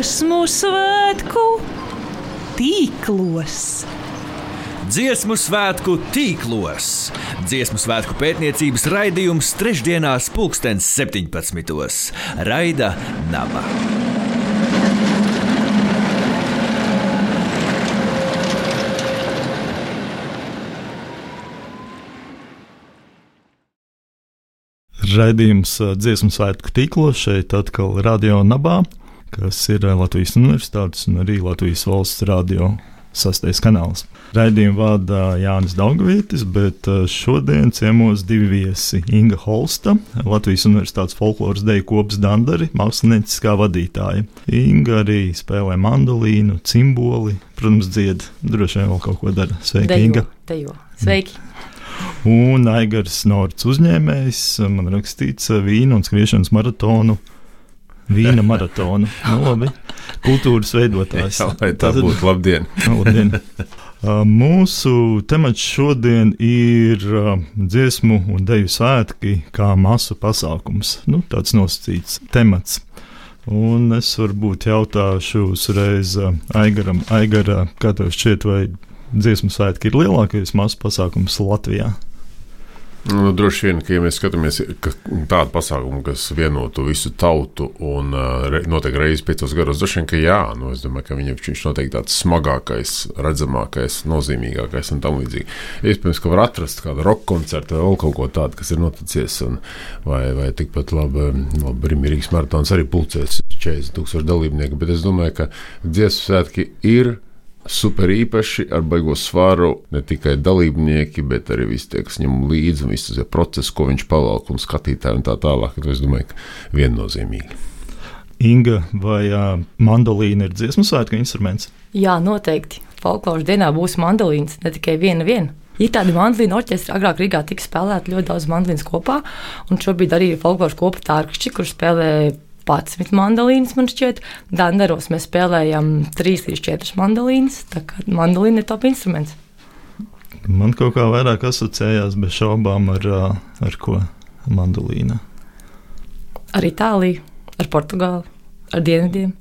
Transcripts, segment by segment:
dziesmu svētku tīklos. Dziesmu svētku tīklos. Dziesmu svētku pētniecības raidījums trešdienās, pulkstens 17. Raida Naba. Raidījums ā, dziesmu svētku tīklos šeit atkal Radio Nabā, kas ir ā, Latvijas Universitātes un arī Latvijas valsts radio sastais kanāls. Raidījumu vada Jānis Daugavītis, bet ā, šodien ciemos divi viesi - Inga Holsta, Latvijas Universitātes folkloras deju kopas dandari, mākslinieckā vadītāja. Inga arī spēlē mandolīnu, cimboli, protams, dzied, droši vien vēl kaut ko dara. Sveika, Inga! Dejo. Sveiki! Un Aigars Norts uzņēmējs, man rakstīts eh, vīna un skriešanas maratonu. Vīna maratonu. Nu, labi. Kultūras veidotājs. Jā, tā būtu labdien. Labdien. Mūsu temats šodien ir dziesmu un deju svētki kā masu pasākums. Nu, tāds nosacīts temats. Un es varbūt jautāšu uzreiz Aigaram, Aigara, kā tev šķiet, vai dziesmu svētki ir lielākais masu pasākums Latvijā? Nu, droši vien, ka ja mēs skatāmies ka tādu pasākumu, kas vienotu visu tautu un uh, notiek reizes piecos gados, droši vien, ka jā, nu, es domāju, ka viņam viņš noteikti tāds smagākais, redzamākais, nozīmīgākais un tam līdzīgi. Iespējams, ka var atrast kādu roka koncertu vai vēl kaut ko tādu, kas ir noticis, un, vai, vai tikpat labi, labi Rīgas maratons arī pulcēs 40 tūkstoši dalībnieku, bet es domāju, ka dziesmu svētki ir super īpaši ar baigo svaru ne tikai dalībnieki, bet arī visi tie, kas ņem līdzi un visu procesu, ko viņš pavalk un skatītāji un tā tālāk. Es domāju, ka viennozīmīgi. Inga vai uh, mandolīna ir dziesmu svētku instruments? Jā, noteikti. Folkloras dienā būs mandolīns, ne tikai viena. viena. Ir tādi mandolīnu orķestri, agrāk Rīgā tika spēlēti ļoti daudz mandolīnu kopā, un šobrīd arī ir folkloras kopa tārkšķi, kur spēlē 11 mandolīnas, man šķiet. Dandaros mēs spēlējam 3 līdz 4 mandolīnas. Tā kā mandolīna ir top instruments. Man kaut kā vairāk asociējās bez šaubām ar, ar ko mandolīna. Ar Itāliju, ar Portugāli, ar Dienvidiem.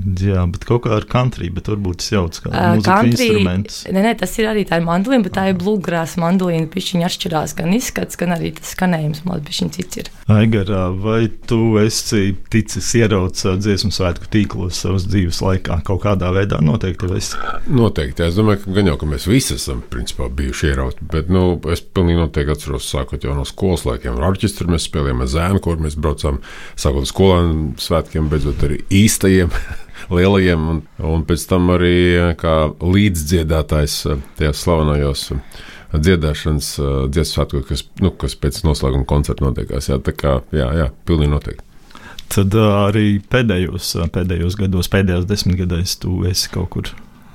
Jā, bet kaut kā ar country, bet varbūt tas jauc kā Ā, mūzikas country- instruments. Nē, nē, tas ir arī tā ir mandolīna, bet tā ir blūgrās mandolīna. Pišķiņa atšķirās gan izskats, gan arī tas skanējums. Man liekas, cits ir. Aigarā, vai tu esi ticis ierauts dziesmu svētku tīklos savas dzīves laikā? Kaut kādā veidā noteikti jau esi. Noteikti. Es domāju, ka gan jau ka mēs visi esam principā, bijuši ierauti. Bet nu, es pilnīgi noteikti atceros, sākot jau no skolas laikiem. Ar orķestru mēs spēlējām ar zēnu, kur mēs braucām sākot skolēnu svētkiem, beidzot arī īstajiem. Lielajiem, un, un pēc tam arī eh, kā līdzdziedātājs eh, tajos slavenajos eh, dziedāšanas dziesmu svētkos, kas, nu, kas pēc noslēguma koncerta notiekās. Jā, tā kā, jā, jā, pilnīgi noteikti. Tad arī pēdējos, pēdējos gados, pēdējos desmitgadēs, tu esi kaut kur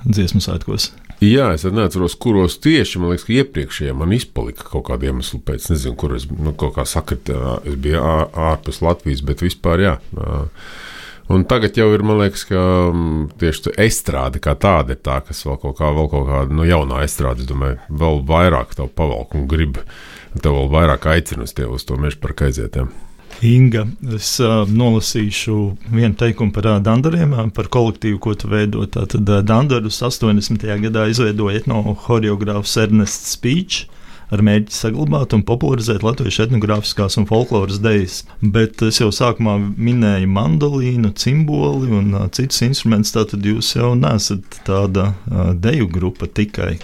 dziesmu svētkos. Jā, es neatceros, kuros tieši man liekas, ka iepriekšējie man izpalika kaut kāda iemesla pēc. Nezinu, kur es nu, kaut kā sakritu, es biju ārpus Latvijas, bet vispār jā. ā. Un tagad jau ir, man liekas, ka mm, tieši estrāde kā tāda ir tā, kas vēl kaut, kā, vēl kaut kāda nu, jaunā estrāde, es domāju, vēl vairāk tev pavalk un grib. Tev vēl vairāk aicina uz uz to meža parka aizietiem. Inga, es uh, nolasīšu vienu teikumu par uh, dandariem, ā, par kolektīvu, ko tu veido. Tad uh, dandarus 80. gadā izveidoja etnohoreogrāfs Ernests Spīčs. Ar mērķi saglabāt un popularizēt latviešu etnogrāfiskās un folkloras dejas. Bet es jau sākumā minēju mandolīnu, cimboli un uh, citus instrumentus. Tātad jūs jau nesat tāda uh, deju grupa tikai.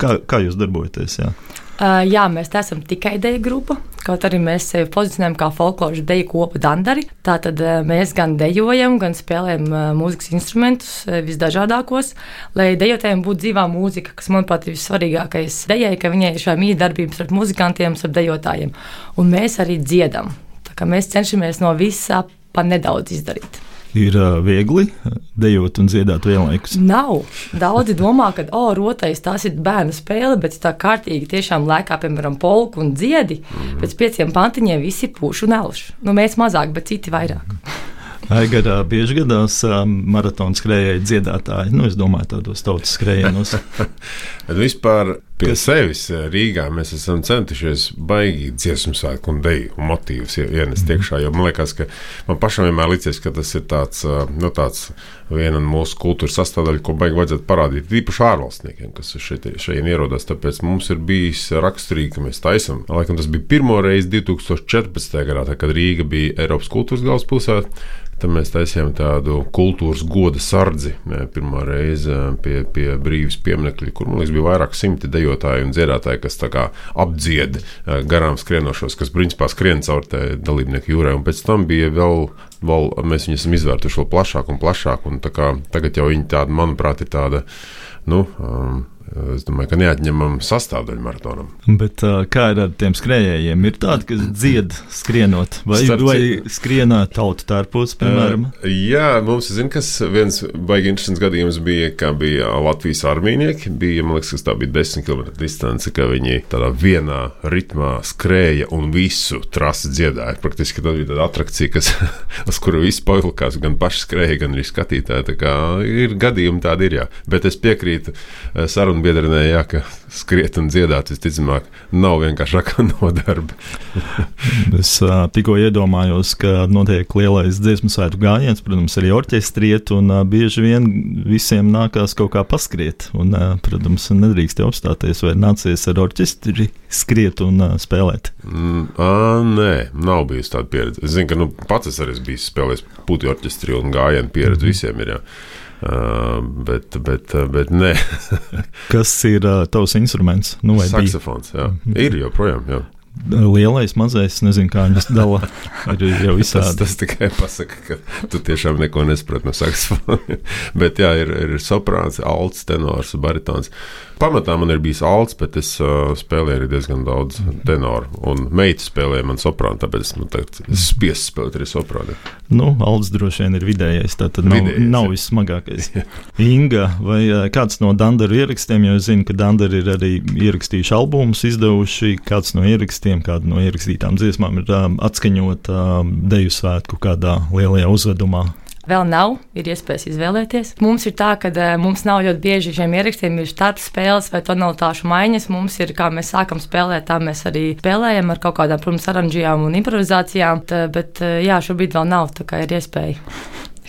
Kā, kā jūs darbojaties? Jā? Uh, jā, mēs neesam tikai deju grupa, kaut arī mēs sevi pozicionējam kā folkloras deju kopu dandari. Tātad uh, mēs gan dejojam, gan spēlējam uh, mūzikas instrumentus visdažādākos, lai dejotājiem būtu dzīvā mūzika, kas, manuprāt, ir vissvarīgākais dejai, ka viņai ir šā mītdarbības starp muzikantiem, starp dejotājiem. Un mēs arī dziedam. Tā kā mēs cenšamies no visa pa nedaudz izdarīt. Ir viegli dejot un dziedāt vienlaikus. Nav. Daudzi domā, ka, oh, rotais tas ir bērnu spēle, bet tā kārtīgi tiešām lēkā, piemēram, polku un dziedi. Mm. Pēc pieciem pantiņiem visi pūš un elš. Nu, mēs mazāk, bet citi vairāk. Aigarā bieži gadās um, maratona skrejēji dziedātāji. Nu, es domāju, tādos tautas skrejienos. Bet vispār Pie sevis eh, Rīgā mēs esam centušies baigi dziesmu svētku un deju un motīvus ienest mhm. iekšā. Jo man liekas, ka man pašam vienmēr licies, ka tas ir tāds, eh, nu, tāds viena no mūsu kultūras sastāvdaļa, ko baigi vajadzētu parādīt. Īpaši ārvalstniekiem, kas šeit, šeit ierodas. Tāpēc mums ir bijis raksturīgi, ka mēs taisām. Laikam tas bija pirmo reizi 2014. gadā, kad Rīga bija Eiropas kultūras galvaspilsēta. Tad mēs taisījām tādu kultūras goda sardzi pirmā reize pie, pie brīvības pieminiekļa, kur man liekas, bija vairāk simti dejotāji un dziedātāji, kas apdzied garām skrienošos, kas principā skrien caur dalībnieku jūrai. Un pēc tam bija vēl, vēl mēs viņus esam izvērtuši vēl plašāk un plašāk. Un kā, tagad jau viņi tāda, manuprāt, ir tāda. Nu, um, Es domāju, ka neatņemama sastāvdaļa maratonam. Bet, uh, kā ir ar tiem skrejējiem? Ir tādi, kas dzied, skrienot, vai, Starp vai skrienā tautu tārpos, piemēram? Uh, jā, mums zina, kas viens baigi interesants gadījums bija, kā bija Latvijas armīnieki. Bija, man liekas, tā bija 10 km distance, ka viņi tādā vienā ritmā skrēja un visu trasi dziedāja. Praktiski tā bija tāda atrakcija, kas, uz kuru visi pavilkās, gan paši skrēja, gan arī skatītāji. Tā kā ir gadījumi tādi ir, jā. Bet es piekrītu sarunu sarunbiedrenē, jā, ka skriet un dziedāt visticamāk nav vienkāršākā nodarbe. es uh, tikko iedomājos, ka notiek lielais dziesmu svētku gājiens, protams, arī orķestriet, un uh, bieži vien visiem nākās kaut kā paskriet. Un, uh, protams, nedrīkst apstāties, vai nācies ar orķestri skriet un uh, spēlēt. Mm, ā, nē, nav bijusi tāda pieredze. Es zinu, ka nu, pats es arī biju spēlējis putekļu orķestri un gājienu pieredzi mm visiem. Ir, jā. Uh, bet, bet, bet nē. Kas ir uh, tavs instruments? Nu, Saksofons, jā. Ir joprojām. Jā. Lielais, mazais, nezinu, kā viņas dala. Ir jau visādi. tas, tas tikai pasaka, ka tu tiešām neko nesaproti no saksofona. bet jā, ir, ir soprāns, alts, tenors, baritons. Pamatā man ir bijis alts, bet es uh, spēlēju arī diezgan daudz tenoru. Un meita spēlēja man soprānu, tāpēc esmu spiests spēlēt arī soprānu. Nu, alts droši vien ir vidējais, tā tad nav, vidējais, nav vissmagākais. Inga, vai kāds no Dandaru ierakstiem, jo es zinu, ka Dandari ir arī ierakstījuši albumus, izdevuši kāds no ierakstiem, kāda no ierakstītām dziesmām ir um, atskaņota um, deju svētku kādā lielajā uzvedumā vēl nav, ir iespējas izvēlēties. Mums ir tā, ka uh, mums nav ļoti bieži šiem ierakstiem ir starta spēles vai tonalitāšu maiņas. Mums ir, kā mēs sākam spēlēt, tā mēs arī spēlējam ar kaut kādām, protams, oranžijām un improvizācijām. Tā, bet, uh, jā, šobrīd vēl nav, tā kā ir iespēja.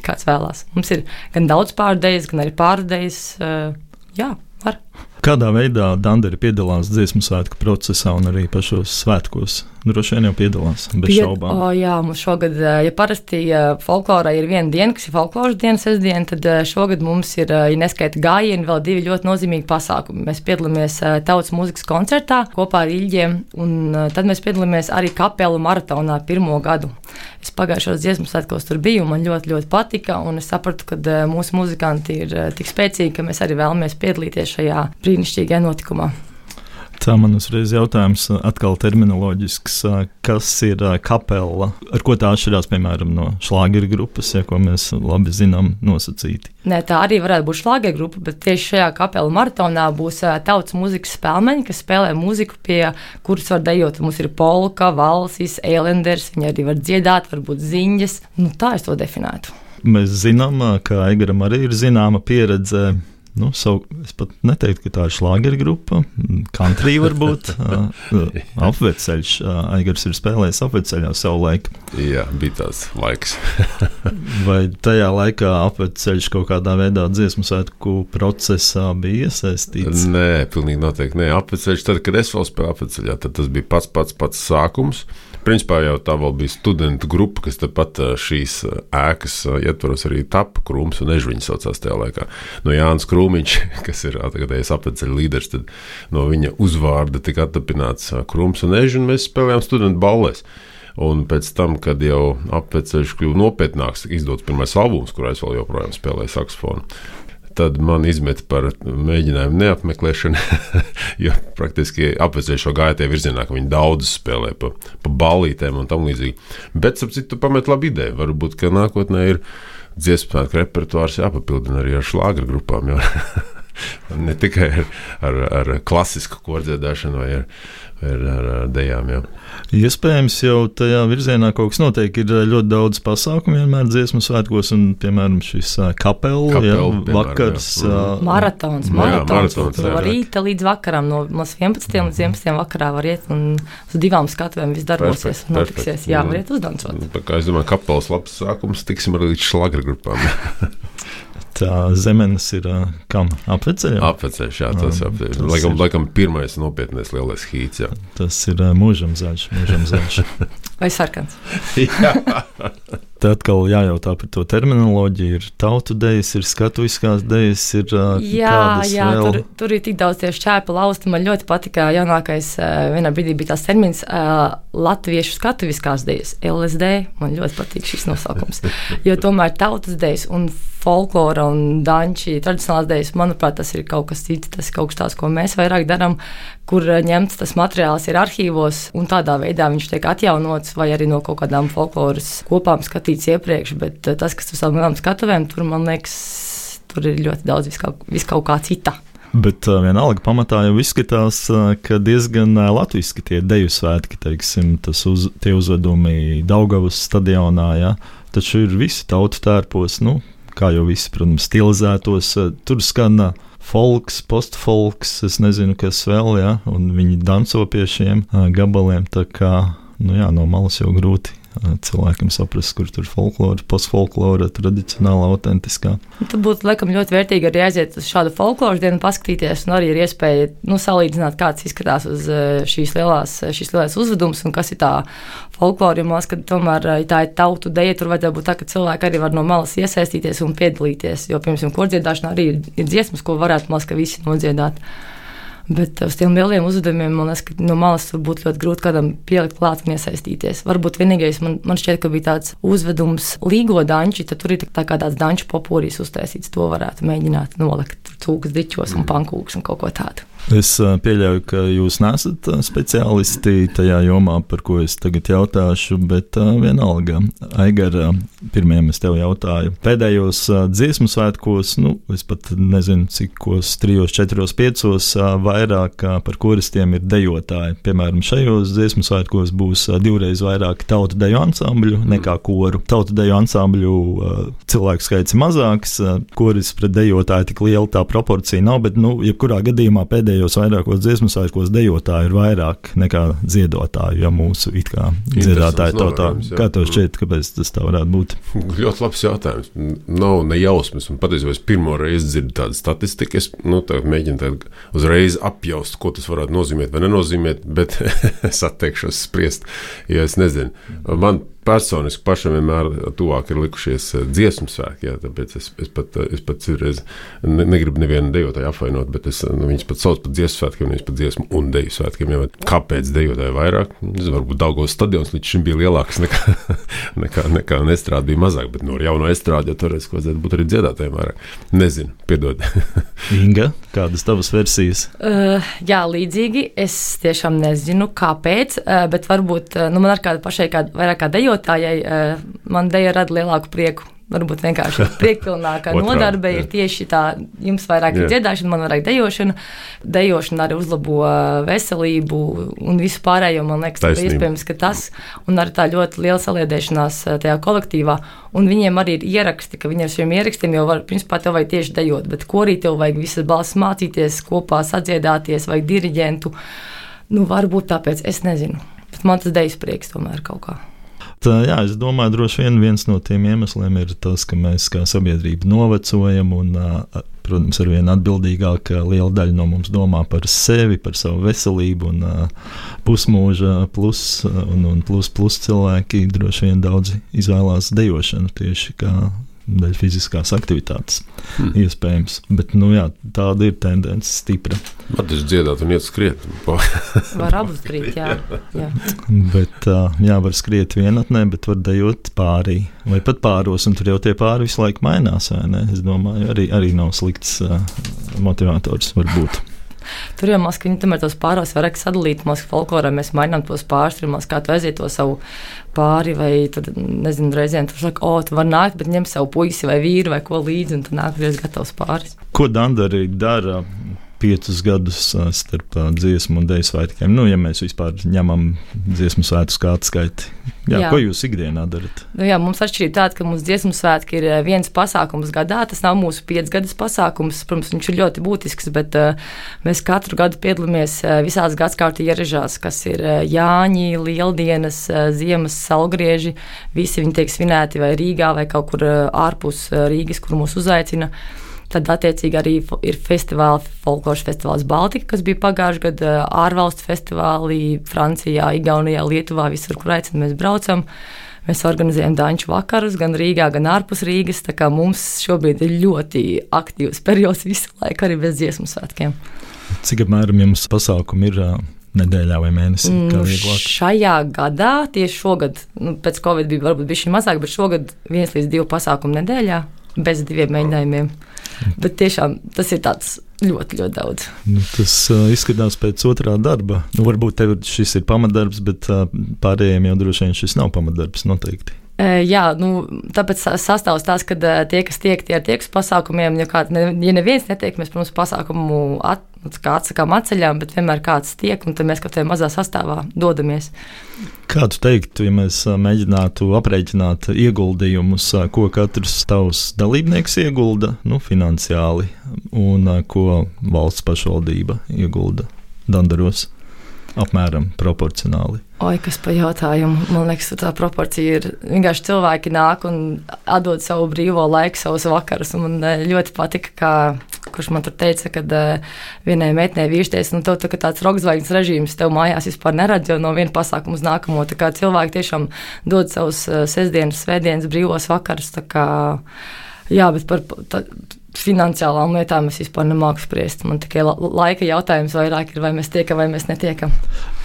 Kāds vēlās. Mums ir gan daudz pārdejas, gan arī pārdejas. Uh, jā, var. Kādā veidā Danderi piedalās dziesmu svētku procesā un arī pašos svētkos? Droši vien jau piedalās, bez Pied, šaubām. O, jā, mums šogad, ja parasti folklorā ir viena diena, kas ir folkloras diena, sestdiena, tad šogad mums ir, ja neskaita gājieni, vēl divi ļoti nozīmīgi pasākumi. Mēs piedalāmies tautas mūzikas koncertā kopā ar Ilģiem, un tad mēs piedalāmies arī kapelu maratonā pirmo gadu. Es pagājušos dziesmu svētkos tur biju, un man ļoti, ļoti patika, un es sapratu, ka mūsu muzikanti ir tik spēcīgi, ka mēs arī vēlamies piedalīties šajā brīnišķīgajā notikumā. Tā man uzreiz jautājums, atkal terminoloģisks, kas ir kapela, ar ko tā atšķirās, piemēram, no šlāgeru grupas, ja, ko mēs labi zinām nosacīti. Nē, tā arī varētu būt šlāgeru grupa, bet tieši šajā kapela maratonā būs tautas mūzikas spēlmeņi, kas spēlē mūziku, pie kuras var dejot. Mums ir polka, valsis, eilenders, viņi arī var dziedāt, varbūt ziņas. Nu, tā es to definētu. Mēs zinām, ka Aigaram arī ir zināma pieredze Nu, savu, es pat neteiktu, ka tā ir šlāgeru grupa. Country varbūt. apveceļš. Aigars ir spēlējis apveceļā savu laiku. Jā, bija tāds laiks. Vai tajā laikā apveceļš kaut kādā veidā dziesmu svētku procesā bija iesaistīts? Nē, pilnīgi noteikti. Nē, apveceļš, tad, kad es vēl spēlēju apveceļā, tad tas bija pats pats pats sākums. Principā jau tā vēl bija studentu grupa, kas tepat šīs ēkas ietvaros arī tapa. Krūms un Ežviņš saucās tajā laikā. No Jānis Krūmiņš, kas ir tagadējais apveceļa līderis, tad no viņa uzvārda tika attapināts Krūms un Ežviņš, un mēs spēlējām studentu ballēs. Un pēc tam, kad jau apveceļš kļuva nopietnāks, izdots pirmais albums, kurā es vēl joprojām spēlēju saksofonu tad man izmet par mēģinājumu neapmeklēšanu, jo praktiski apveceļš šo gāja tie virzienā, ka viņi daudz spēlē pa, pa ballītēm un tam līdzīgi. Bet, ap citu, pamet labu ideju. Varbūt, ka nākotnē ir dziesmu repertuārs jāpapildina arī ar šlāgra grupām. Jo. ne tikai ar, ar, ar klasisku kordziedāšanu vai ar, ar, ar, ar dejām. Jā. Iespējams, jau tajā virzienā kaut kas notiek. Ir ļoti daudz pasākumu vienmēr dziesmu svētkos, un, piemēram, šis kapela, Kapela, piemēram, vakars. jā. ā, Maratons, Jā, maratons, maratons, no jā. rīta līdz vakaram, no no 11. līdz 11. vakarā var iet un uz divām skatuvēm viss darbosies Perfekt, un notiksies. Jā, var iet uzdancot. Tā kā es domāju, ka kapelas labs sākums tiksim arī līdz šlagra grupām. Tā zemenes ir ā, kam apveceļā. Apveceļš, jā, tas apveceļš. tas Laikam, ir. laikam pirmais nopietnais lielais hīts, jā. Tas ir ā, mūžam zaļš. Mūžam zaļš. Vai sarkans? Tad atkal jājautā par to terminoloģiju. Ir tautu dejas, ir skatuviskās dejas, ir ā, Jā, jā vēl. tur, tur ir tik daudz tieši čēpa lausta. Man ļoti patika jaunākais, uh, vienā brīdī bija tās termins uh, latviešu skatuviskās dejas, LSD. Man ļoti patīk šis nosaukums. Jo tomēr tautas dejas un folklora un danči, tradicionālās dejas, manuprāt, tas ir kaut kas cits. Tas ir kaut kas tāds, ko mēs vairāk darām, kur uh, ņemts tas materiāls ir arhīvos un tādā veidā viņš tiek atjaunots vai arī no kaut kādām folkloras kopām skatīts iepriekš. Bet uh, tas, kas uz savām skatuvēm, tur man liekas, tur ir ļoti daudz vis kaut, vis kaut kā cita. Bet uh, vienalga pamatā jau izskatās, uh, ka diezgan uh, latviešu tie deju svētki, teiksim, uz, tie uzvedumi Daugavas stadionā, ja? taču ir visi tautu tērpos, nu, kā jau visi, protams, stilizētos, uh, tur skan uh, folks, postfolks, es nezinu, kas vēl, ja? un viņi danco pie šiem uh, gabaliem, tā kā, nu jā, no malas jau grūti cilvēkam saprast, kur tur folklora, postfolklora, tradicionāla, autentiskā. Nu, Tad būtu laikam ļoti vērtīgi arī aiziet uz šādu folkloras dienu, paskatīties, un arī ir iespēja nu, salīdzināt, kāds izskatās uz šīs lielās, šīs lielās uzvedums un kas ir tā folklora. Man liekas, ka tomēr eh, tā ir tautu deja, tur vajadzētu būt tā, ka cilvēki arī var no malas iesaistīties un piedalīties. Jo, piemēram, kordziedāšanā arī ir, dziesmas, ko varētu man liekas, ka visi nodziedāt. Bet uz tiem lieliem uzdevumiem man liekas, ka no malas būtu ļoti grūti kādam pielikt klāt un iesaistīties. Varbūt vienīgais man, man šķiet, ka bija tāds uzvedums līgo danči, tad tur ir tā kā tāds danču popūrijas uztaisīts. To varētu mēģināt nolikt cūkas dičos un pankūks un kaut ko tādu. Es ā, pieļauju, ka jūs nesat ā, speciālisti tajā jomā, par ko es tagad jautāšu, bet ā, vienalga, Aigara, pirmajam es tev jautāju. Pēdējos dziesmu svētkos, nu, es pat nezinu, cikos, trijos, četros, piecos, vairāk par koristiem ir dejotāji. Piemēram, šajos dziesmu svētkos būs divreiz vairāk tautu deju ansambļu nekā koru. Tautu deju ansambļu cilvēku skaits ir mazāks, koris pret dejotāju tik liela tā proporcija nav, bet, nu, jebkurā gadījumā pēdējos vairākos dziesmu svētkos dejotāju ir vairāk nekā dziedotāju, ja mūsu it kā dziedātāju tautā. Kā tev šķiet, kāpēc tas tā varētu būt? Ļoti labs jautājums. Nav ne jausmas. Un patiesībā es pirmo reizi dzirdu tādu statistiku. Es nu, tā mēģinu tādu uzreiz apjaust, ko tas varētu nozīmēt vai nenozīmēt, bet es atteikšos spriest, jo es nezinu. Man personiski pašam vienmēr tuvāk ir likušies eh, dziesmu svētki. Jā, tāpēc es, es pat, eh, es pat citreiz ne, negribu nevienu dejotāju apvainot, bet es, nu, viņus pat sauc par dziesmu svētkiem, nevis par dziesmu un deju svētkiem. Jā, kāpēc dejotāji vairāk? Es varbūt Daugos stadions līdz šim bija lielāks nekā, nekā, nekā estrāde bija mazāk, bet no jauna estrāde jau toreiz vajadzētu būt arī dziedātājiem vairāk. Nezinu, piedod. Inga, kādas tavas versijas? Uh, jā, līdzīgi. Es tiešām nezinu, kāpēc, uh, bet varbūt uh, nu, man ar kādu pašai, kā, vairāk kā dejotājai, uh, man deja rada lielāku prieku. Varbūt vienkārši priekpilnākā nodarbe jā. ir tieši tā, jums vairāk ir Jā. dziedāšana, man vairāk dejošana. Dejošana arī uzlabo veselību un visu pārējo. Man liekas, ka Taisnība. iespējams, ka tas un arī tā ļoti liela saliedēšanās uh, tajā kolektīvā. Un viņiem arī ir ieraksti, ka viņi ar šiem ierakstiem jau var, principā, tev vajag tieši dejot, bet korī tev vajag visas balss mācīties, kopā sadziedāties, vai diriģentu. Nu, varbūt tāpēc es nezinu. Bet man tas dejas prieks tomēr kaut kā. Jā, es domāju, droši vien viens no tiem iemesliem ir tas, ka mēs kā sabiedrība novecojam un, protams, ar vien atbildīgāk liela daļa no mums domā par sevi, par savu veselību un pusmūža plus un, un plus, plus cilvēki droši vien daudz izvēlās dejošanu tieši kā daļa fiziskās aktivitātes. Hmm. Iespējams, bet nu, jā, tāda ir tendence stipra. Tas dziedāt un iet skriet. Var abus darīt, jā. jā. Bet, jā, var skriet vienatnē, bet var dejot pārī vai pat pāros, un tur jau tie pāri visu laiku mainās. vai ne? Es domāju, arī, arī nav slikts uh, motivators varbūt. Tur jau ka viņi tomēr tos pāros var sadalīt, mēs folklorā mēs mainām tos pārus, tur mēs kā tu aiziet to savu pāri, vai tur, nezinu, reizēm tur saka, o, tu vari nākt, bet ņem savu puisi vai vīru vai ko līdzi, un tu nāk diezgan gatavs pāris. Ko Dandari dara? Piecus gadus starp dziesmu un dēļu svētkiem. Nu, ja mēs vispār ņemam dziesmu svētku kā atskaiti. Jā, jā. Ko jūs ikdienā darat? Nu, jā, mums atšķirība tāda, ka mūsu dziesmu svētki ir viens pasākums gadā. Tas nav mūsu piecgadas pasākums. Protams, viņš ir ļoti būtisks, bet uh, mēs katru gadu piedalāmies visās gadsimta ieražās, kas ir Jāņi, Lieldienas, Ziemas salgrieži. Visi viņi tiek svinēti vai Rīgā vai kaut kur ārpus Rīgas, kur mūs uzaicina. Tad, attiecīgi, arī ir festivāli, folkloras festivāls Baltika, kas bija pagājušajā gadā, ārvalstu festivālī Francijā, Igaunijā, Lietuvā, visur, kur aicinām, mēs braucam. Mēs organizējam danču vakarus gan Rīgā, gan ārpus Rīgas. Mums šobrīd ir ļoti aktīvs periods visu laiku, arī bez dziesmu svētkiem. Cik apmēram jums pasākumi ir? Nedēļā vai mēnesī? Nu, šajā gadā, tieši šogad, nu, pēc Covid bija varbūt bijuši mazāk, bet šogad viens līdz divi pasākumi nedēļā bez diviem mēģinājumiem. Bet tiešām tas ir ļoti, ļoti daudz. Nu, tas uh, izskatās pēc otrā darba. Nu, varbūt tev šis ir pamatdarbs, bet uh, pārējiem jau droši vien šis nav pamatdarbs noteikti. Jā, nu, tāpēc sastāvs tas, ka tie, kas tiek, tie ir tie, kas pasākumiem, ja, kā, ne, ja neviens netiek, mēs, protams, pasākumu at, atsakām atceļām, bet vienmēr kāds tiek, un tad mēs kaut kādā mazā sastāvā dodamies. Kā tu teiktu, ja mēs mēģinātu aprēķināt ieguldījumus, ko katrs tavs dalībnieks iegulda nu, finansiāli, un ko valsts pašvaldība iegulda Dandaros? Apmēram proporcionāli. Oi, kas par jautājumu? Man liekas, tā proporcija ir vienkārši cilvēki nāk un atdod savu brīvo laiku, savus vakarus. Man eh, ļoti patika, kā, kurš man tur teica, ka uh, vienai meitenei vīrietis, nu, tev tā, tāds rokzvaigznes režīms tev mājās vispār neredz, jo no viena pasākuma uz nākamo. Cilvēki tiešām dod savus uh, sestdienas, svētdienas brīvos vakarus. Jā, bet par. Tā, finansiālām lietām es vispār nemāku spriest. Man tikai laika jautājums vairāk ir, vai mēs tiekam vai mēs netiekam.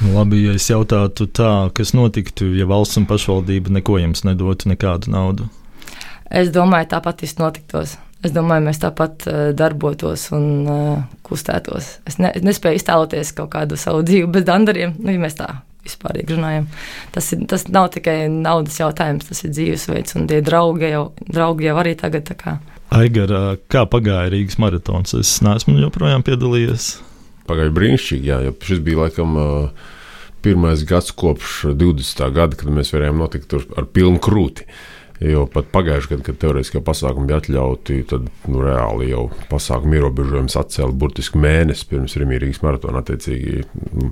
Nu, labi, ja es jautātu tā, kas notiktu, ja valsts un pašvaldība neko jums nedotu, nekādu naudu? Es domāju, tāpat viss notiktos. Es domāju, mēs tāpat uh, darbotos un uh, kustētos. Es, ne, es nespēju iztēloties kaut kādu savu dzīvi bez dandariem, nu, ja mēs tā vispār runājam. Tas, ir, tas nav tikai naudas jautājums, tas ir dzīvesveids, un tie draugi jau, draugi jau arī tagad. Aigara, kā pagāja Rīgas maratons? Es neesmu joprojām piedalījies. Pagāja brīnišķīgi, jā, jo šis bija laikam. Uh, Pirmais gads kopš 20. gada, kad mēs varējām notikt ar pilnu krūti. Uh, Jo pat pagājušajā gadā, kad teorētiskie pasākumi bija atļauti, tad nu, reāli jau pasākumu ierobežojums atcēla burtiski mēnesi pirms Rīgas maratona. Attiecīgi, nu,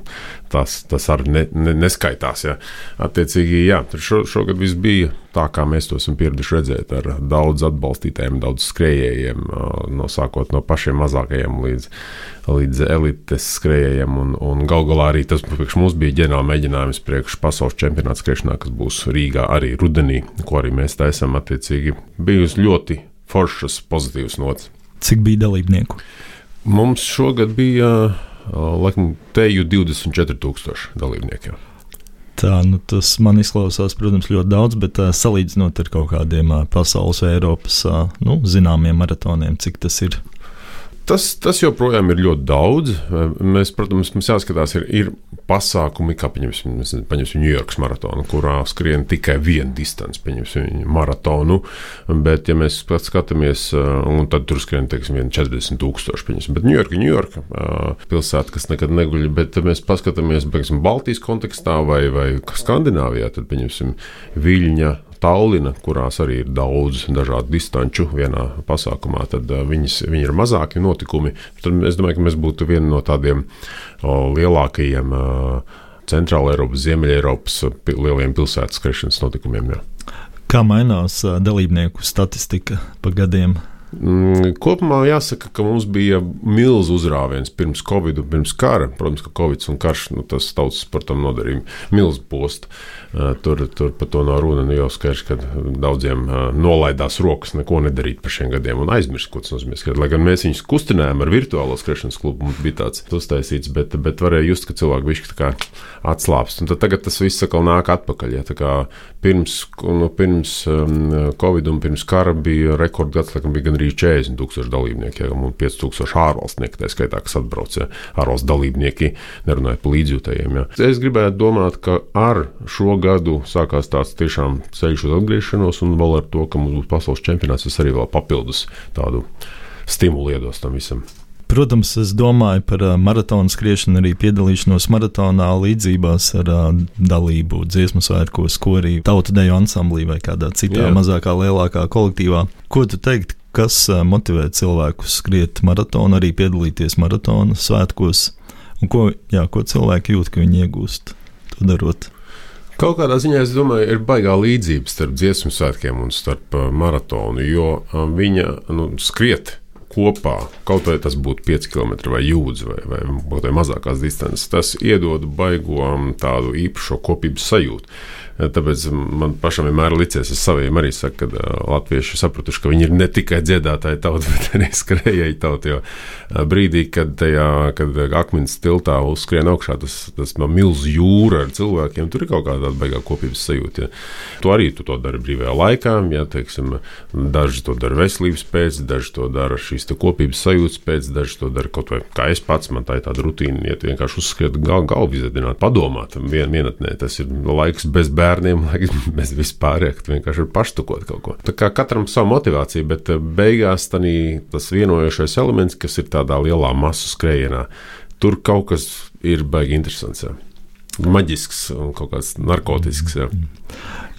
tas, tas arī ne, ne, neskaitās. Ja. Attiecīgi, jā, šo, šogad viss bija tā, kā mēs to esam pieraduši redzēt, ar daudz atbalstītājiem, daudz skrejējiem, no sākot no pašiem mazākajiem līdz līdz elites skrejējiem. Un, un gal galā arī tas mums bija ģenerāla mēģinājums priekš pasaules čempionāta skriešanā, kas būs Rīgā arī rudenī, ko arī mēs tā esam attiecīgi bijusi ļoti foršas, pozitīvas nots. Cik bija dalībnieku? Mums šogad bija laikam teju 24,000 dalībnieku. Tā, nu, tas man izklausās, protams, ļoti daudz, bet uh, salīdzinot ar kaut kādiem uh, pasaules vai Eiropas uh, nu, zināmiem maratoniem, cik tas ir? Tas, tas joprojām ir ļoti daudz. Mēs, protams, mums jāskatās, ir, ir pasākumi, kā paņemsim, paņemsim Ņujorkas maratonu, kurā skrien tikai viena distance, paņemsim maratonu. Bet, ja mēs skatāmies, un tad tur skrien, teiksim, 40 tūkstoši, paņemsim. Bet Ņujorka, Ņujorka pilsēta, kas nekad neguļ, bet mēs paskatāmies, piemēram, Baltijas kontekstā vai, vai Skandināvijā, tad, paņemsim, Viļņa Tallina, kurās arī ir daudz dažādu distanču vienā pasākumā, tad uh, viņas, viņi ir mazāki notikumi. Tad es domāju, ka mēs būtu viena no tādiem o, lielākajiem uh, Centrāla Eiropas, Ziemeļa Eiropas lieliem pilsētas skriešanas notikumiem. Jā. Kā mainās dalībnieku statistika pa gadiem? Mm, kopumā jāsaka, ka mums bija milzīgs uzrāviens pirms Covid, pirms kara. Protams, ka Covid un karš nu, tas tautas sportam nodarīja milzīgu postu. Tur, tur par to nav runa. Nu, jau skaidrs, ka daudziem nolaidās rokas neko nedarīt par šiem gadiem un aizmirst, ko tas nozīmē. Lai gan mēs viņus kustinājām ar virtuālo skriešanas klubu, mums bija tāds uztaisīts, bet, bet varēja just, ka cilvēki bija atslābst. Un tad tagad tas viss atkal nāk atpakaļ. Ja, pirms, nu, pirms um, Covid un pirms kara bija rekordgads, laikam bija gan gandrīz 40 tūkstoši dalībnieku, ja, un 5 tūkstoši ārvalstnieku, tā skaitā, kas atbrauc, ja, ārvalstu dalībnieki, nerunājot par līdzjūtējiem. Ja. Es gribētu domāt, ka ar šo gadu sākās tāds tiešām ceļš uz atgriešanos, un vēl ar to, ka mums būs pasaules čempionāts, tas arī vēl papildus tādu stimulu iedos tam visam. Protams, es domāju par maratonu skriešanu, arī piedalīšanos maratonā, līdzībās ar dalību dziesmu svētkos, ko arī tautu deju ansamblī vai kādā citā Jā. mazākā, lielākā kolektīvā. Ko tu teikt, kas motivē cilvēkus skriet maratonu, arī piedalīties maratona svētkos, un ko, jā, ko cilvēki jūt, ka viņi iegūst to darot? Kaut kādā ziņā es domāju, ir baigā līdzība starp dziesmu svētkiem un starp maratonu, jo viņa nu, skriet kopā, kaut vai tas būtu 5 km vai jūdzi vai, vai, vai mazākās distances, tas iedod baigo tādu īpašo kopības sajūtu. Tāpēc man pašam vienmēr licies, es saviem arī saku, ka uh, latvieši sapratuši, ka viņi ir ne tikai dziedātāji tauta, bet arī skrejēji tauta. Jo uh, brīdī, kad, tajā, kad akmens tiltā uzskrien augšā tas, tas milz jūra ar cilvēkiem, tur ir kaut kāda baigā kopības sajūta. Ja. To arī tu to dari brīvajā laikā, ja teiksim, daži to dara veselības pēc, daži to dara šīs kopības sajūtas pēc, daži to dara kaut vai kā es pats, man tā ir tāda rutīna, iet vienkārši uzskriet gal, galvu izvedināt, padomāt, vien, vienatnē, tas ir laiks bez bērniem bērniem, lai mēs vispār vienkārši paštukot kaut ko. Tā kā katram savu motivāciju, bet eh, beigās tanī, tas vienojošais elements, kas ir tādā lielā masu skrējienā, tur kaut kas ir baigi interesants. Jā. Maģisks un kaut kāds narkotisks. Jā.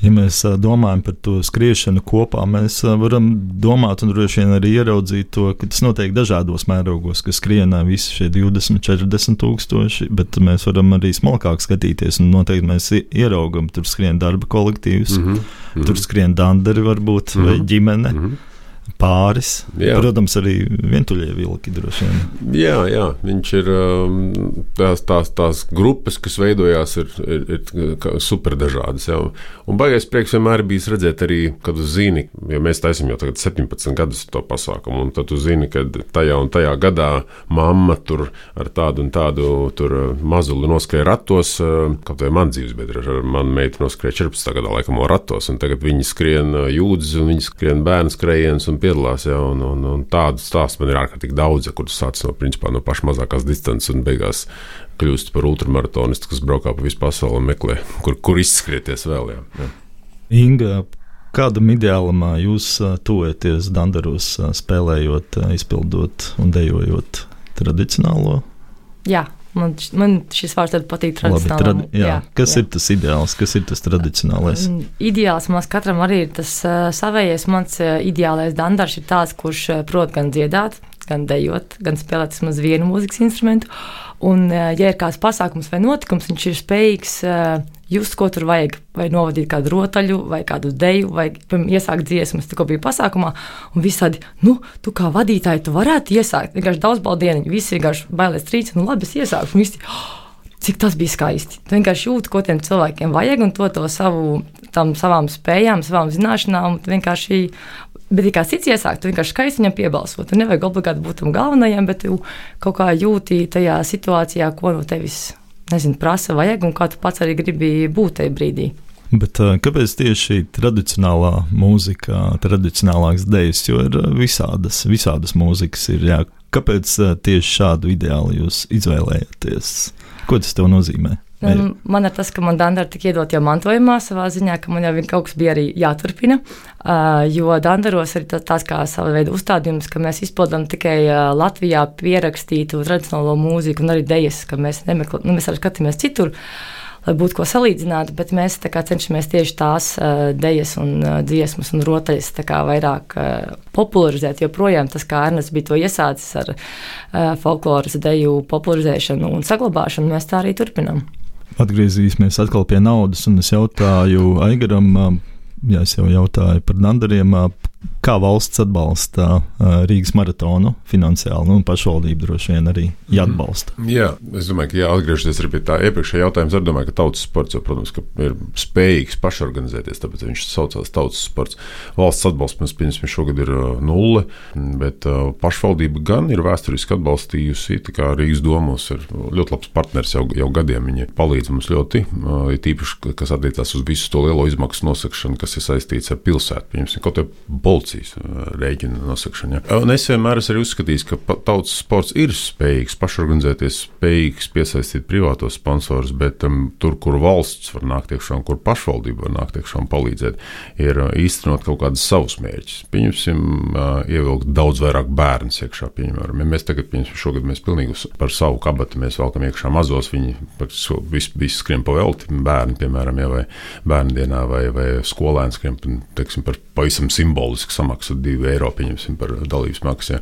Ja mēs domājam par to skriešanu kopā, mēs varam domāt un droši vien arī ieraudzīt to, ka tas notiek dažādos mērogos, ka skrienā visi šie 20, 40 tūkstoši, bet mēs varam arī smalkāk skatīties un noteikti mēs ieraugam, tur skrien darba kolektīvs, mm -hmm. tur skrien dandari varbūt mm -hmm. vai ģimene. Mm -hmm pāris. Jā. Protams, arī vientuļie vilki droši vien. Jā, jā viņš ir um, tās, tās, tās grupas, kas veidojās, ir, ir, ir super dažādas. Jā. Un baigais prieks vienmēr bijis redzēt arī, kad tu zini, jo mēs taisam jau tagad 17 gadus to pasākumu, un tad tu zini, ka tajā un tajā gadā mamma tur ar tādu un tādu tur mazuli noskrēja ratos, kaut vai man dzīves biedra ar manu meitu noskrēja 14. gadā laikam ratos, un tagad viņi skrien jūdzes, un viņi skrien bērnu skrējiens un piedalās. Ja, un, un, un tādu stāstu man ir ārkārtīgi daudz, ja, kurus sāc no, principā, no pašas mazākās distances un beigās kļūst par ultramaratonistu, kas braukā pa visu pasauli un meklē, kur, kur izskrieties vēl. Ja, ja. Inga, kādam ideālam jūs tuvojaties Dandaros, spēlējot, izpildot un dejojot tradicionālo? Jā, Man, man šis vārds patīk tradicionāli. Tradi jā, jā, kas jā. ir tas ideāls, kas ir tas tradicionālais? Ideāls mums katram arī ir tas uh, savējais. Mans uh, ideālais dandars ir tāds, kurš uh, prot gan dziedāt, gan dejot, gan spēlēt vismaz vienu mūzikas instrumentu. Un, ja ir kāds pasākums vai notikums, viņš ir spējīgs just, ko tur vajag. Vai novadīt kādu rotaļu, vai kādu deju, vai iesākt dziesmas, tikko bija pasākumā. Un visādi, nu, tu kā vadītāji, tu varētu iesākt. Vienkārši daudz baldienu, visi vienkārši bailēs trīc, un labi, es iesākšu. Visi, oh, cik tas bija skaisti. Tu vienkārši jūti, ko tiem cilvēkiem vajag, un to, to savu, tam, savām spējām, savām zināšanām. Vienkārši Bet, ja kāds cits iesāk, tu vienkārši skaisti viņam piebalsot. Tu nevajag obligāti būt tam galvenajam, bet tu kaut kā jūti tajā situācijā, ko no tevis nezinu, prasa, vajag un kā tu pats arī gribi būt tajā brīdī. Bet, kāpēc tieši tradicionālā mūzika, tradicionālākas idejas, jo ir visādas, visādas mūzikas, ir, jā, kāpēc tieši šādu ideālu jūs izvēlējāties? Ko tas tev nozīmē? Um, man ir tas, ka man Dandara tika iedot jau mantojumā, savā ziņā, ka man jau kaut kas bija arī jāturpina. Jo Dandaros ir tāds kā sava veida uzstādījums, ka mēs izpildām tikai Latvijā pierakstītu tradicionālo mūziku un arī dejas, ka mēs, nemeklē, nu, mēs arī skatāmies citur. Lai būtu ko salīdzināt, bet mēs cenšamies tieši tās uh, idejas, un uh, dziesmas un rotaļas vairāk uh, popularizēt. Jo projām tas, kā Ernsts bija to iesācis ar uh, folkloras ideju popularizēšanu un saglabāšanu, mēs tā arī turpinām. Atgriezīsimies atkal pie naudas, un es jautāju Aigaram, ja es jau jautāju par Nandariem, kā valsts atbalsta Rīgas maratonu finansiāli, nu, un pašvaldība droši vien arī jāatbalsta. Mm. Jā, es domāju, ka jāatgriežties arī pie tā iepriekšējā jautājuma. Es domāju, ka tautas sports, jau, protams, ir spējīgs pašorganizēties, tāpēc viņš saucās tautas sports. Valsts atbalsts mums, piemēram, šogad ir nulle, bet pašvaldība gan ir vēsturiski atbalstījusi, Rīgas domos ir ļoti labs partners jau, jau gadiem. Viņi palīdz mums ļoti, tīpaši, kas attiecās uz visu to lielo izmaksu nosakšanu, kas ir saistīts ar pilsētu. Piemēram, kaut kā proporcijas rēķina nosakšana. Ja. Un es vienmēr esmu uzskatījis, ka tautas sports ir spējīgs pašorganizēties, spējīgs piesaistīt privātos sponsorus, bet um, tur, kur valsts var nākt iekšā un kur pašvaldība var nākt iekšā un palīdzēt, ir īstenot kaut kādus savus mērķus. Pieņemsim, ievilkt daudz vairāk bērnu iekšā. Piemēram, ja mēs tagad, pieņemsim, šogad mēs pilnīgi par savu kabatu mēs valkam iekšā mazos, viņi visu, visu skrien pa velti, bērni, piemēram, ja, vai bērnu dienā, vai, vai skolēni skrien teiksim, par pavisam simbolisku samaksu, 2 eiro par dalības maksu. Ja.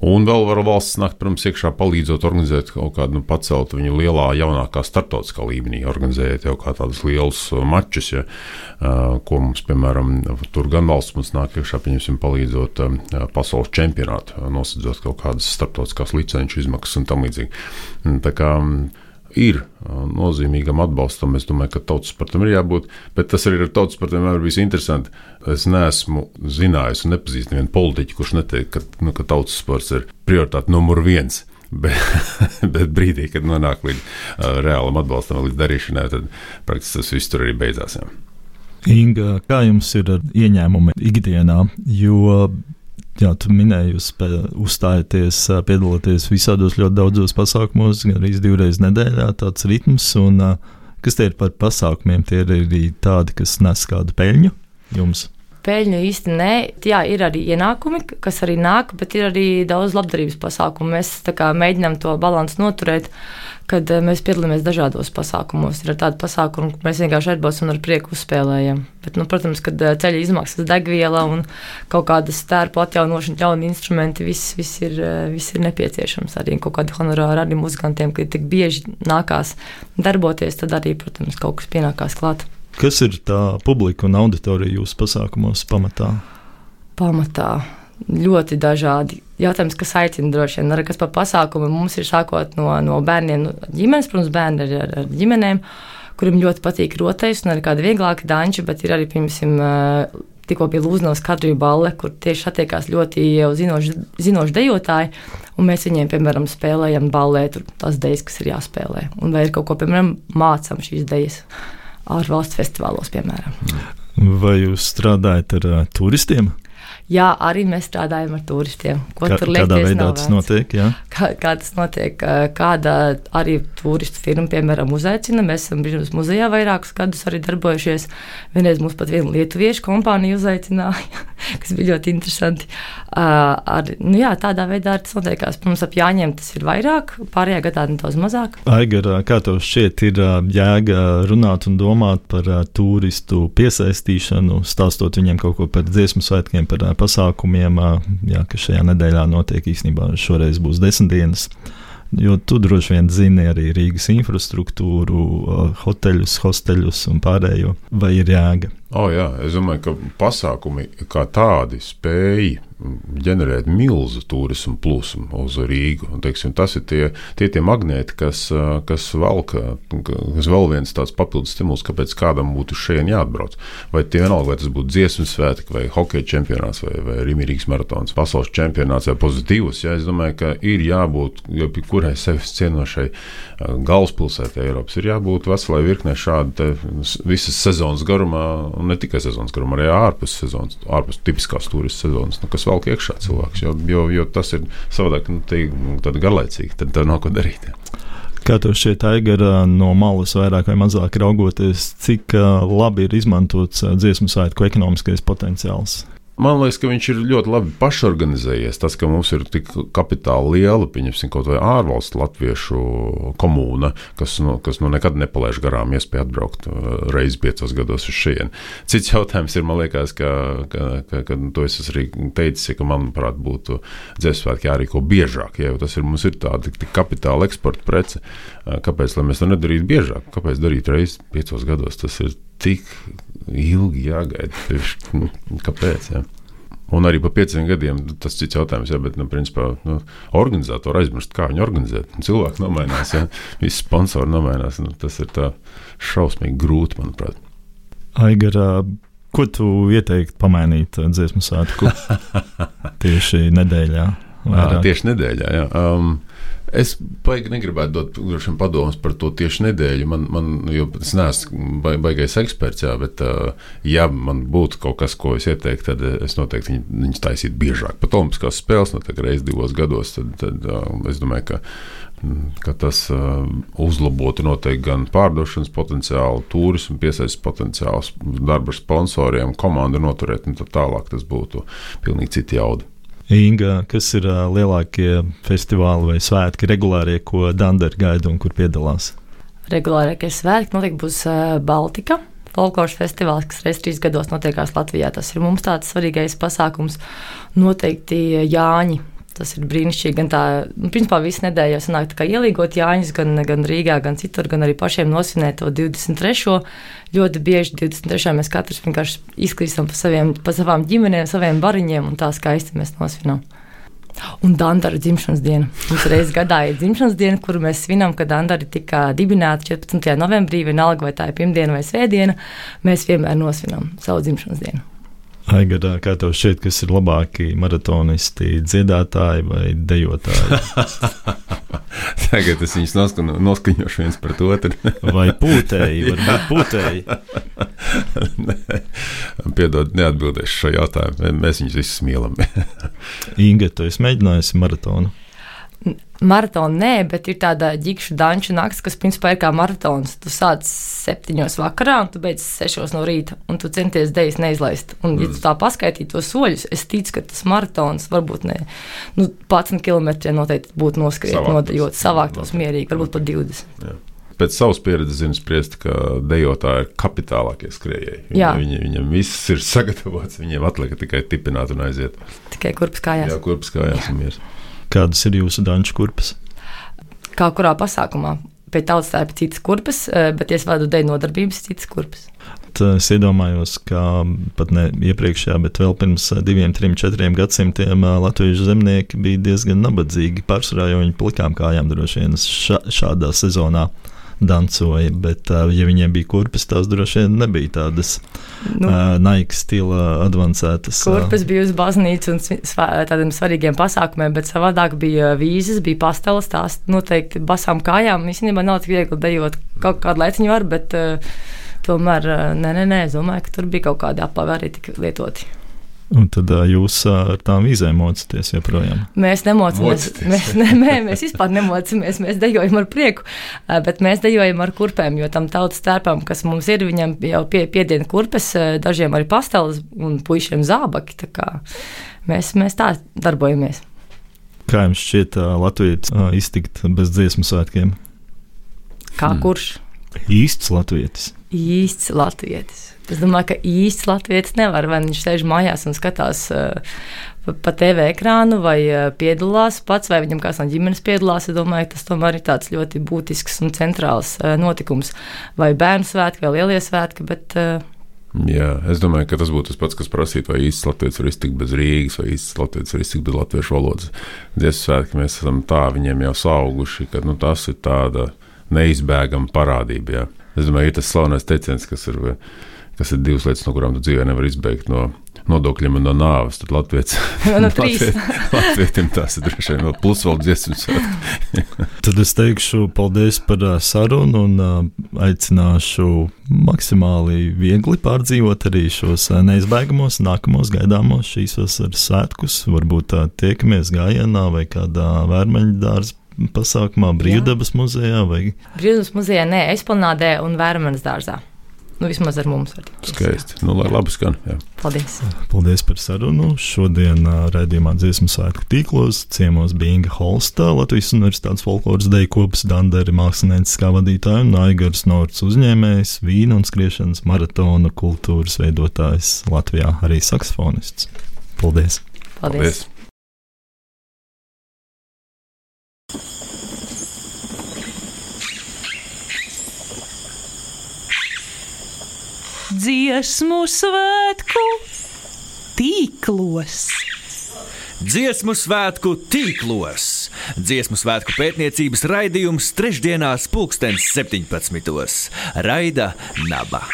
Un vēl var valsts nākt, protams, iekšā palīdzot organizēt kaut kādu, nu, pacelt viņu lielā, jaunākā startautiskā līmenī, organizējot jau kā tādus lielus mačus, ja, ko mums, piemēram, tur gan valsts mums nāk iekšā, palīdzot pasaules čempionātu, nosacot kaut kādas startautiskās licenču izmaksas un tam līdzīgi. Tā kā ir nozīmīgam atbalstam. Es domāju, ka tautas sportam ir jābūt, bet tas arī ar tautas sportiem vienmēr bijis interesanti. Es neesmu zinājis un nepazīstu nevienu politiķu, kurš neteikt, ka, nu, ka tautas sports ir prioritāte numur viens. Bet, bet brīdī, kad nonāk līdz uh, reālam atbalstam, līdz darīšanai, tad praktiski tas viss tur arī beidzās. Jā. Inga, kā jums ir ar ieņēmumu ikdienā? Jo Jā, tu minēji, jūs uzstājaties, piedalāties visādos ļoti daudzos pasākumos, gan arī divreiz nedēļā. Tāds ritms, un kas tie ir par pasākumiem? Tie ir arī tādi, kas nes kādu peļņu jums. Peļņu īsti nē, jā, ir arī ienākumi, kas arī nāk, bet ir arī daudz labdarības pasākumu. Mēs mēģinām to balansu noturēt. Kad eh, mēs piedalāmies dažādos pasākumos. Ir tādi pasākumi, kur mēs vienkārši atbalstam un ar prieku uzspēlējam. Bet, nu, protams, kad eh, ceļa izmaksas, degviela un kaut kādas stērpu atjaunošana, jauni instrumenti, viss, viss, ir, eh, viss ir nepieciešams. Arī kaut kādi honorāri arī muzikantiem, kad tik bieži nākās darboties, tad arī, protams, kaut kas pienākās klāt. Kas ir tā publika un auditorija jūsu pasākumos pamatā? Pamatā ļoti dažādi. Jautājums, kas aicina droši vien, arī kas par pasākumu mums ir sākot no, no bērniem, no ģimenes, protams, bērni ar, ar, ar ģimenēm, kuriem ļoti patīk rotais un arī kādi vieglāki danči, bet ir arī, piemēram, tikko bija Lūznovas kadriju balle, kur tieši attiekās ļoti jau zinoši, zinoši dejotāji, un mēs viņiem, piemēram, spēlējam ballē tur tās dejas, kas ir jāspēlē, un vai ir kaut ko, piemēram, mācām šīs dejas ārvalstu festivālos, piemēram. Vai jūs strādājat ar uh, turistiem? Jā, arī mēs strādājam ar turistiem. Ko Kā, tur liekties, kādā veidā tas notiek? Jā? Kā, kā tas notiek? Kāda arī turistu firma, piemēram, uzaicina. Mēs esam bijuši muzejā vairākus gadus arī darbojušies. Vienreiz mums pat viena lietuviešu kompānija uzaicināja, kas bija ļoti interesanti. Ar, nu jā, tādā veidā tas notiekās. Mums ap jāņem tas ir vairāk, pārējā gadā nedaudz mazāk. Aigar, kā tev šķiet, ir jēga runāt un domāt par turistu piesaistīšanu, stāstot viņiem kaut ko par dziesmu svētkiem, par pasākumiem, jā, kas šajā nedēļā notiek. Īsnībā šoreiz būs desmit dienas. Jo tu droši vien zini arī Rīgas infrastruktūru, hoteļus, hosteļus un pārējo. Vai ir jēga? Oh, jā, es domāju, ka pasākumi kā tādi spēja ģenerēt milzu turismu plūsmu uz Rīgu. Un, teiksim, tas ir tie, tie, tie magnēti, kas, kas velk, kas vēl viens tāds papildus stimuls, kāpēc kādam būtu šeit jāatbrauc. Vai tie vienalga, vai tas būtu dziesmu svētki, vai hokeja čempionāts, vai, vai Rīgas maratons, pasaules čempionāts, vai pozitīvs. Ja, es domāju, ka ir jābūt kurai sevis cienošai galvaspilsētai Eiropas, ir jābūt veselai virknei šādu visas sezonas garumā un ne tikai sezonas garumā, arī ārpus sezonas, ārpus tipiskās turisma sezonas, nu, velk iekšā cilvēks. Jo, jo, jo tas ir savādāk, nu, tie, nu, garlaicīgi, tad tev nav ko darīt. Kā tev šķiet, Aigara, no malas vairāk vai mazāk raugoties, cik labi ir izmantots dziesmu svētku ekonomiskais potenciāls? Man liekas, ka viņš ir ļoti labi pašorganizējies. Tas, ka mums ir tik kapitāla liela, pieņemsim, kaut vai ārvalstu latviešu komūna, kas, nu, kas nu nekad nepalaiž garām iespēju atbraukt uh, reizi piecos gados uz šejienu. Cits jautājums ir, man liekas, ka, ka, ka, ka to es arī teicu, ka manuprāt būtu dzēsvētki jārīko biežāk, ja tas ir, mums ir tāda kapitāla eksporta prece. Uh, kāpēc, mēs to nedarītu biežāk? Kāpēc darīt reizi piecos gados? Tas ir tik ilgi jāgaida. Nu, kāpēc? Ja? Un arī pa pieciem gadiem tas ir cits jautājums, ja, bet, nu, principā, nu, organizatori aizmirst, kā viņi organizē. Cilvēki nomainās, ja visi sponsori nomainās. Nu, tas ir tā šausmīgi grūti, manuprāt. Aigarā, ko tu ieteiktu pamainīt dziesmu svētku tieši nedēļā? Vairāk? Tieši nedēļā, jā. Um, Es baigi negribētu dot droši vien padomus par to tieši nedēļu. Man, man jo es neesmu ba- baigais eksperts, jā, bet, uh, ja man būtu kaut kas, ko es ieteiktu, tad es noteikti viņu, viņus taisītu biežāk. Pat Olimpiskās spēles notiek reizes divos gados. Tad, tad uh, es domāju, ka, ka tas uh, uzlabotu noteikti gan pārdošanas potenciālu, turismu piesaistes potenciālu, darbu ar sponsoriem, komandu noturēt un tā tālāk. Tas būtu pilnīgi cita jauda. Inga, kas ir lielākie festivāli vai svētki regulārie, ko Dandara gaida un kur piedalās? Regulārākie svētki notiek būs Baltika. Folkloras festivāls, kas reizes trīs gados notiekās Latvijā. Tas ir mums tāds svarīgais pasākums. Noteikti Jāņi. Tas ir brīnišķīgi. Gan tā, nu, principā, visu nedēļu jau sanāk tā kā ielīgot Jāņus, gan, gan Rīgā, gan citur, gan arī pašiem nosvinēt to 23. Ļoti bieži 23. mēs katrs vienkārši izklīstam pa, saviem, pa savām ģimenēm, saviem bariņiem, un tā skaisti mēs nosvinām. Un Dandara dzimšanas diena. Mums reizē gadā ir dzimšanas diena, kuru mēs svinam, kad Dandara tika dibināta 14. novembrī, vienalga vai tā ir pirmdiena vai svētdiena. Mēs vienmēr nosvinam savu dzimšanas dienu. Aigarā, kā tev šķiet, kas ir labākie maratonisti, dziedātāji vai dejotāji? Tagad es viņus noskaņo, noskaņošu viens pret otru. vai pūtēji, varbūt pūtēji? Piedod, neatbildēšu šo jautājumu. Mēs viņus visus mīlam. Inga, tu esi mēģinājusi maratonu? Maratona nē, bet ir tāda ģikšu danču nakts, kas principā ir kā maratons. Tu sāc septiņos vakarā, un tu beidz sešos no rīta, un tu centies dejas neizlaist. Un, ja tu tā paskaitītu tos soļus, es ticu, ka tas maratons varbūt ne nu, 11 km noteikti būtu noskriet, nodejot, savāktos mierīgi, varbūt pat 20. Jā. Pēc savas pieredzes zinu, spriest, ka dejotāji ir kapitālākie skrejēji. Viņi, Jā. viņi, viņam viss ir sagatavots, viņiem atliek tikai tipināt un aiziet. Tikai kurpes kājās. Jā, kurpes kājās un miers. Kādas ir jūsu danču kurpes? Kā kurā pasākumā. Pie tautas tā ir citas kurpes, eh, bet, es vadu deju nodarbības, citas kurpes. Es iedomājos, ka pat ne iepriekšējā, bet vēl pirms eh, diviem, trim, četriem gadsimtiem eh, latviešu zemnieki bija diezgan nabadzīgi. Pārsvarā jau viņi plikām kājām droši vien ša, šādā sezonā dancoja, bet, ja viņiem bija kurpes, tās droši vien nebija tādas Nu, uh, naikas stila avansētas. ā. Kurpes bija uz baznīcu un tādiem svarīgiem pasākumiem, bet savādāk bija vīzes, bija pasteles, tās noteikti basām kājām. Īstenībā nav tik viegli dejot. Kaut kādu laiciņu var, bet uh, tomēr, nē, nē, nē, es domāju, ka tur bija kaut kādi apavi arī tik lietoti. Un tad ā, jūs ā, ar tām vīzēm mocaties joprojām. Mēs nemocamies. Mēs, ne, mē, mēs vispār nemocamies. Mēs dejojam ar prieku, bet mēs dejojam ar kurpēm, jo tam tautas tērpam, kas mums ir, viņam jau pie, piediena kurpes, dažiem arī pasteles un puišiem zābaki. Tā kā Mēs, mēs tā darbojamies. Kā jums šķiet, Latvijas iztikt bez dziesmu svētkiem? Kā Hmm. kurš? Īsts latvietis. Īsts latvietis. Es domāju, ka īsts latvietis nevar, vai viņš sēž mājās un skatās uh, pa, TV ekrānu, vai uh, piedalās pats, vai viņam kāds no ģimenes piedalās. Es domāju, tas tomēr ir tāds ļoti būtisks un centrāls uh, notikums. Vai bērnu svētki, vai lielie svētki, bet uh, Jā, es domāju, ka tas būtu tas pats, kas prasītu, vai īsts latvijas var iztikt bez Rīgas, vai īsts latvijas var iztikt bez latviešu valodas. Dziesmu svētki mēs esam tā viņiem jau sauguši, ka nu, tas ir tāda neizbēgama parādība. Jā. Es domāju, ir tas slavenais teiciens, kas ir, kas ir divas lietas, no kurām tu dzīvē nevar izbēgt no nodokļiem un no nāves. Tad Latvijas. Latvijam tas ir droši vien vēl plus vēl dziesmu svētki. Tad es teikšu paldies par sarunu un aicināšu maksimāli viegli pārdzīvot arī šos neizbēgamos, nākamos gaidāmos šīs vasaras svētkus. Varbūt tā tiekamies gājienā vai kādā vērmeņu dārza pasākumā, brīvdabas muzejā vai Brīvdabas muzejā, nē, Esplanādē un Vērmanas dārzā. Nu, vismaz ar mums tikties. Skaisti. Nu, lai labi skan. Jā. Paldies! Paldies par sarunu. Šodien ā, raidījumā dziesmu svētku tīklos ciemos bija Inga Holsta, Latvijas Universitātes folkloras deju kopas Dandari mākslinieckā vadītāja un Aigars Norts uzņēmējs, vīna un skriešanas maratona kultūras veidotājs Latvijā, arī saksofonists. Paldies! Paldies! Paldies. Dziesmu svētku tīklos. Dziesmu svētku tīklos. Dziesmu svētku pētniecības raidījums trešdienās, pulkstens 17. Raida Naba.